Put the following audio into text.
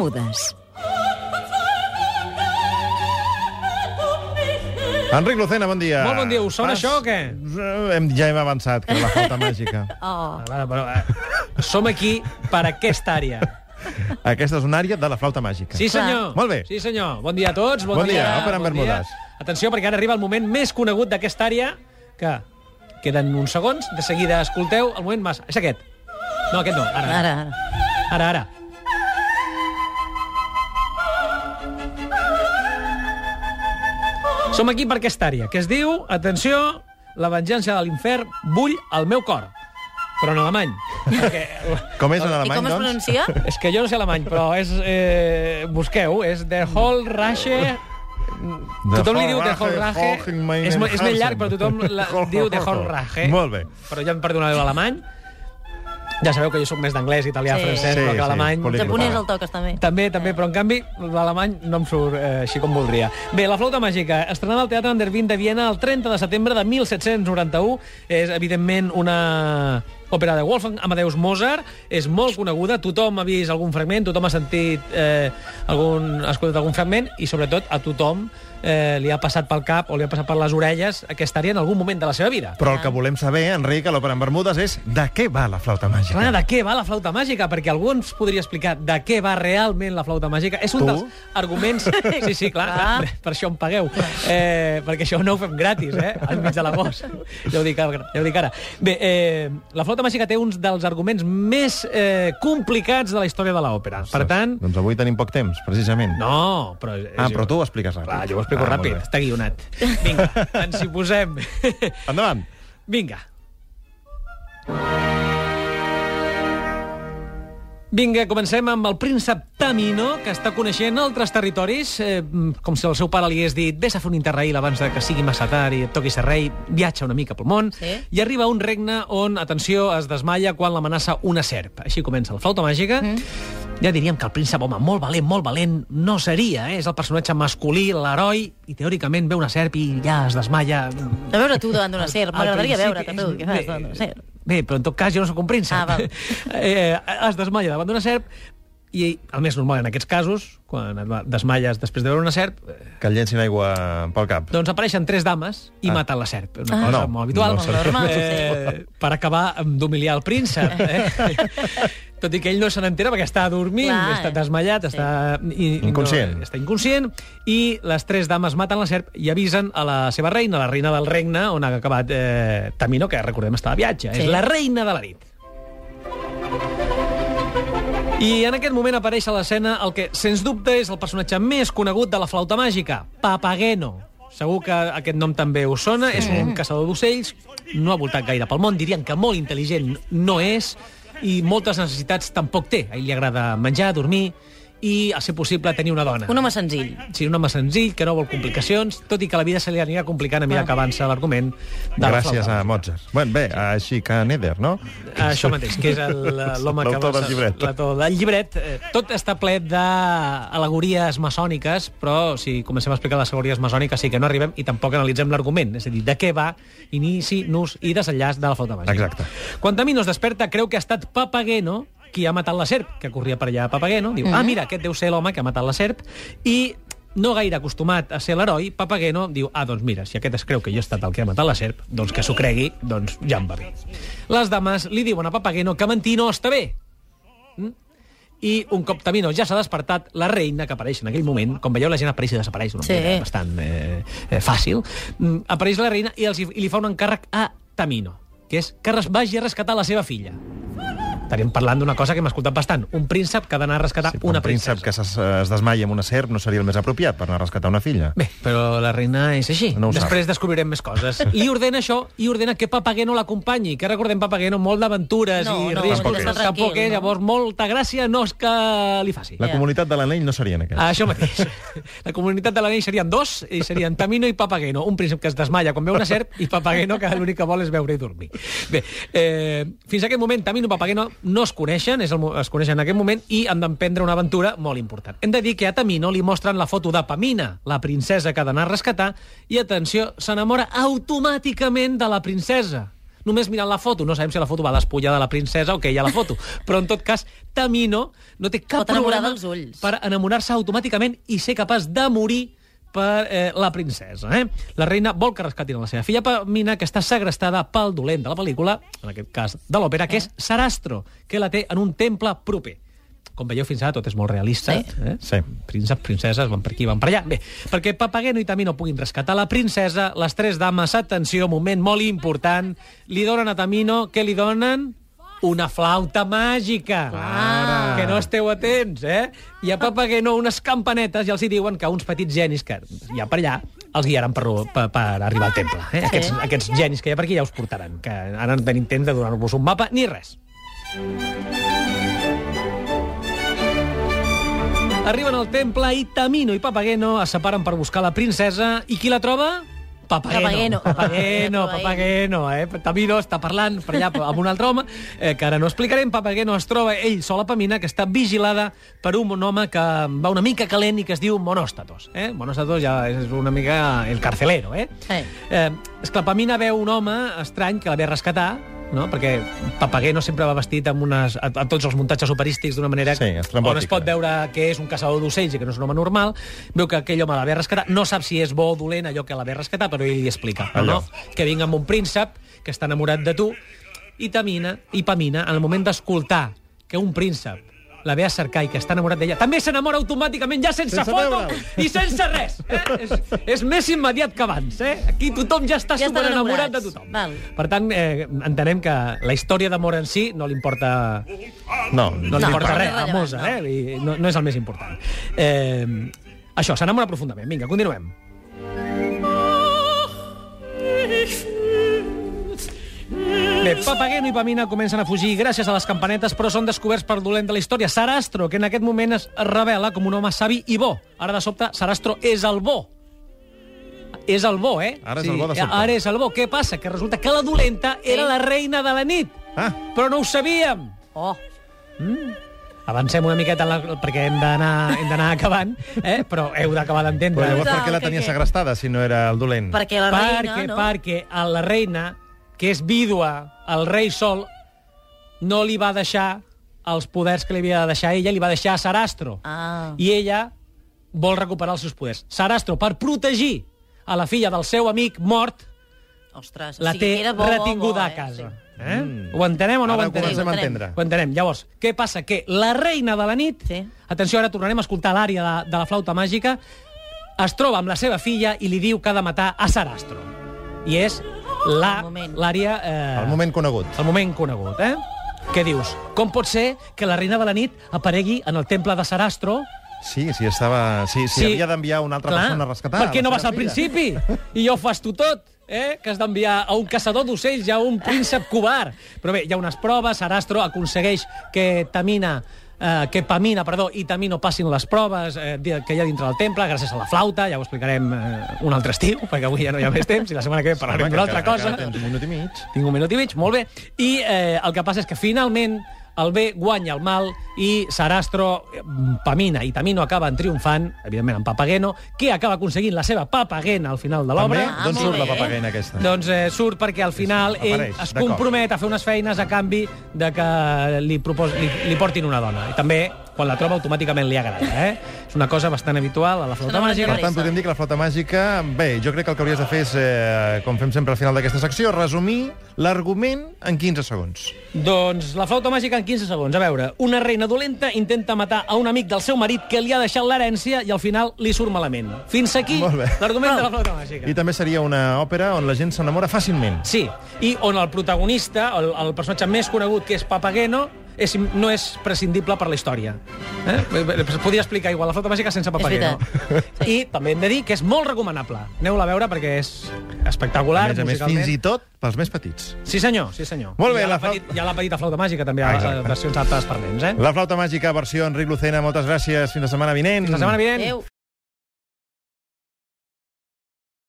Bermudes. Enric Lucena, bon dia. Molt bon dia. Us sona això o què? Hem, ja hem avançat, que era la flauta màgica. Oh. Però, però, eh, som aquí per aquesta àrea. Aquesta és una àrea de la flauta màgica. Sí, senyor. Molt bé. Sí, senyor. Bon dia a tots. Bon, Bon dia, òpera en bon dia. Bermudes. Atenció, perquè ara arriba el moment més conegut d'aquesta àrea, que queden uns segons, de seguida escolteu el moment massa. És aquest. No, aquest no. Ara, Ara, ara. ara. ara. Som aquí per aquesta àrea, que es diu, atenció, la venjança de l'infern bull al meu cor. Però en alemany. Perquè Com és en I alemany, com es doncs? pronuncia? és que jo no sé alemany, però és... Eh, busqueu, és Der Hol Rache... Tothom li diu Der Hol Rache. És, és més llarg, però tothom la, diu Der Hol Rache. Molt bé. Però ja em perdonareu l'alemany. Ja sabeu que jo sóc més d'anglès, italià, Sí. francès, Sí, però que sí, l'alemany... polític. Japonès el toques, també. També, també, però en canvi l'alemany no em surt eh, així com voldria. Bé, La flauta màgica, estrenada al Teatre Andervin de Viena el 30 de setembre de 1791, és evidentment una òpera de Wolfgang Amadeus Mozart, és molt coneguda, tothom ha vist algun fragment, tothom ha sentit eh, algun, ha escoltat algun fragment i sobretot a tothom eh, li ha passat pel cap o li ha passat per les orelles aquesta àrea en algun moment de la seva vida. Però el que volem saber, Enric, a l'Òpera en Bermudes, és de què va la flauta màgica? Clar, de què va la flauta màgica? Perquè algú ens podria explicar de què va realment la flauta màgica. És un Tu? dels arguments... Sí, sí, clar, Clar. clar, per això em pagueu. Eh, perquè això no ho fem gratis, eh? Al mig de l'agost. Ja ho dic ara. Ja ho dic ara. Bé, eh, la flauta màgica té uns dels arguments més eh, complicats de la història de l'òpera. Per tant... Doncs avui tenim poc temps, precisament. No, però... És Ah, però tu ho expliques ràpid. Clar, jo ho explico Ah, ràpid. Està guionat. Vinga, ens hi posem. Endavant. Vinga. Vinga, comencem amb el príncep Tamino, que està coneixent altres territoris, eh, com si el seu pare li hagués dit vés a fer un interrail abans de que sigui massa tard i et toqui ser rei, viatja una mica pel món, Sí. i arriba a un regne on, atenció, es desmaia quan l'amenaça una serp. Així comença la flauta màgica. Mm. Ja diríem que el príncep, home, molt valent, molt valent, no seria, eh? És el personatge masculí, l'heroi, i teòricament ve una serp i ja es desmaia A veure tu davant d'una serp. M'agradaria veure que tu, és- què fas davant d'una serp. Bé, però en tot cas jo no sóc un príncep. Ah, val. eh, es desmaia davant d'una serp i el més normal en aquests casos, quan et desmaies després de veure una serp, eh, Que et llencin aigua pel cap. doncs apareixen tres dames i Ah. maten la serp. Una Ah. cosa No, molt habitual. no seria normal, eh, per acabar d'humiliar el príncep. Eh? Tot i que ell no se n'entera perquè està dormint, Clar, està eh? desmallat, Sí. està... I, Inconscient. No, està inconscient, i les tres dames maten la serp i avisen a la seva reina, la reina del regne, on ha acabat eh, Tamino, que recordem està de viatge. Sí. És la reina de la nit. I en aquest moment apareix a l'escena el que, sens dubte, és el personatge més conegut de la flauta màgica, Papageno. Segur que aquest nom també us sona, és un caçador d'ocells, no ha voltat gaire pel món, dirien que molt intel·ligent no és, i moltes necessitats tampoc té. A ell li agrada menjar, dormir, i, a ser possible, tenir una dona. Un home senzill. Sí, un home senzill, que no vol complicacions, tot i que la vida se li anirà complicant a mesura Ah. que avança l'argument Gràcies a Mozart. Bueno, bé, així que Neder, no? això mateix, que és el- l'home que... L'autor del llibret. L'autor del llibret. Eh, Tot està ple d'al·legories maçòniques, però si comencem a explicar les al·legories maçòniques sí que no arribem i tampoc analitzem l'argument, és a dir, de què va inici, nus i desenllaç de la flauta màgica. Exacte. Quan Tamino es desperta, creu que ha estat Papageno qui ha matat la serp, que corria per allà Papageno, diu, ah, mira, aquest deu ser l'home que ha matat la serp, i no gaire acostumat a ser l'heroi, Papageno diu, ah, doncs mira, si aquest es creu que jo he estat el que ha matat la serp, doncs que s'ho cregui, doncs ja em va bé. Les dames li diuen a Papageno que mentir no està bé. Mm? I un cop Tamino ja s'ha despertat, la reina, que apareix en aquell moment, com veieu, la gent apareix i desapareix d'una Sí. manera bastant eh, eh, fàcil, mm, apareix la reina i, els, i li fa un encàrrec a Tamino, que és que vagi a rescatar la seva filla. Estaríem parlant d'una cosa que hem escoltat bastant. Un príncep que ha d'anar a rescatar Sí, una un príncep princesa. que es, es desmaia amb una serp no seria el més apropiat per anar a rescatar una filla. Bé, però la reina és així. No ho sap. Després descobrirem més coses. Li ordena això i ordena que Papageno l'acompanyi, que recordem Papageno molt d'aventures No, i no, riscos. tampoc. Està Tampoc tranquil, és, no? llavors molta gràcia no és que li faci. La comunitat de l'anell no serien aquests. Això mateix. La comunitat de l'anell serien dos, i serien Tamino i Papageno. Un príncep que es desmalla quan veu una serp i Papageno que l'únic que vol és veure i dormir. Bé, eh, fins a aquest moment Tamino i Papageno no es coneixen, és el, es coneixen en aquest moment, i han d'emprendre una aventura molt important. Hem de dir que a Tamino li mostren la foto de Pamina, la princesa que ha d'anar a rescatar, i atenció, s'enamora automàticament de la princesa. només mirant la foto. No sabem si la foto va despullar de la princesa o què hi ha la foto. Però, en tot cas, Tamino no té cap Pot problema dels ulls. per enamorar-se automàticament i ser capaç de morir per eh, la princesa. Eh? La reina vol que rescatin la seva filla Pamina, que està segrestada pel dolent de la pel·lícula, en aquest cas de l'òpera, que és Sarastro, que la té en un temple proper. Com veieu, fins ara tot és molt realista. Sí. Eh? Sí. Príncep, princeses, van per aquí, van per allà. Bé, perquè Papageno i Tamino puguin rescatar la princesa, les tres dames, atenció, moment molt important, li donen a Tamino, què li donen? Una flauta màgica. Clar. Que no esteu atents, eh? I a Papageno unes campanetes i els hi diuen que uns petits genis que hi ha per allà els guiaran per, per, per arribar al temple. Eh? Aquests, aquests genis que hi ha per aquí ja us portaran, que ara no tenim temps de donar-vos un mapa ni res. Arriben al temple i Tamino i Papageno es separen per buscar la princesa i qui la troba? Papageno. Papageno. Papageno, Papageno, eh? Tamino està parlant per allà amb un altre home, eh, que ara no explicarem. Papageno es troba ell sol a Pamina, que està vigilada per un home que va una mica calent i que es diu Monòstatos. Eh? Monòstatos ja és una mica el carcelero, eh? Sí. Eh, esclar, Pamina veu un home estrany que la ve a rescatar, no? perquè Papageno sempre va vestit amb unes, a, a tots els muntatges operístics d'una manera Sí, on es pot veure que és un caçador d'ocells i que no és un home normal, veu que aquell home la ve a rescatar, no sap si és bo o dolent allò que la ve a rescatar, però ell li explica, Allò. no? que vinga amb un príncep que està enamorat de tu, i Tamina, i Pamina, en el moment d'escoltar que un príncep la ve a cercar i que està enamorat d'ella, també s'enamora automàticament, ja sense, Sense foto i sense res. Eh? és, és més immediat que abans. Eh? Aquí tothom ja està Ja superenamorat de tothom. Val. Per tant, eh, entenem que la història d'amor en si no li importa No, no li No, importa no, res, a Mosa, no. eh? I no, no és el més important. Eh, això, s'enamora profundament. Vinga, continuem. Papageno i Pamina comencen a fugir gràcies a les campanetes, però són descoberts per dolent de la història. Sarastro, que en aquest moment es revela com un home savi i bo. Ara, de sobte, Sarastro és el bo. És el bo, eh? Ara és el bo de sobte. Ara és el bo. Què passa? Que resulta que la dolenta era la reina de la nit. Ah, Però no ho sabíem. Oh, Avancem una miqueta en la, perquè hem d'anar acabant, eh? però heu d'acabar però d'entendre. llavors per què la tenia segrestada si no era el dolent? perquè la reina, perquè, no? perquè a la reina, que és vídua, el rei Sol, no li va deixar els poders que li havia de deixar ella, li va deixar a Sarastro. Ah. I ella vol recuperar els seus poders. Sarastro, per protegir a la filla del seu amic mort, Ostres, o la sigui, té era bo, bo, retinguda bo, a casa. Sí. Eh? Mm. Ho entenem o no Ara ho ho entenem? comencem a Entenem. entendre. Ho entenem. Llavors, què passa? Que la reina de la nit... Sí. Atenció, ara tornarem a escoltar l'àrea de, de la flauta màgica. Es troba amb la seva filla i li diu que ha de matar a Sarastro. I és la- l'àrea... Eh, El moment conegut. el moment conegut, eh? Què dius? Com pot ser que la reina de la nit aparegui en el temple de Sarastro Sí, sí, estava... Sí, sí, havia d'enviar una altra persona a rescatar. per què no vas al principi? I ja ho fas tu tot, eh? Que has d'enviar a un caçador d'ocells i a un príncep covard. Però bé, hi ha unes proves, Arastro aconsegueix que Tamina eh, que Pamina, perdó, i Tamino passin les proves eh, que hi ha dintre del temple, gràcies a la flauta, ja ho explicarem eh, un altre estiu, perquè avui ja no hi ha més temps, i la setmana que ve parlarem d'una altra cosa. Tens un minut i mig. Tinc un minut i mig, molt bé. I eh, el que passa és que finalment el bé guanya el mal i Sarastro, eh, Pamina i Tamino acaben triomfant, evidentment amb Papageno, que acaba aconseguint la seva papagena al final de l'obra. Ah, D'on surt la bé. papagena aquesta? Doncs eh, surt perquè al final Sí, sí, ell es compromet a fer unes feines a canvi de que li, propos, li, li portin una dona. I també, quan la troba, automàticament li agrada. Eh? És una cosa bastant habitual a la flauta màgica. Per tant, podríem dir que la flauta màgica... Bé, jo crec que el que hauries de fer és, eh, com fem sempre al final d'aquesta secció, resumir l'argument en 15 segons. Doncs la flauta màgica en 15 segons. A veure, una reina dolenta intenta matar a un amic del seu marit que li ha deixat l'herència i al final li surt malament. Fins aquí l'argument de la flauta màgica. I també seria una òpera on la gent s'enamora fàcilment. Sí, i on el protagonista, el, el personatge més conegut, que és Papageno, és, no és prescindible per la història. Eh? Es podria explicar igual la flauta màgica sense Papageno. veritat. I també hem de dir que és molt recomanable. Aneu-la a veure perquè és espectacular, A més a més, musicalment. fins i tot pels més petits. Sí senyor, sí senyor. Molt bé, hi ha la la, petit, hi ha la petita flauta màgica també, a les Exacte. versions aptes per nens, eh? La flauta màgica, versió Enric Lucena, moltes gràcies. Fins la setmana vinent. Fins la setmana vinent. Adéu.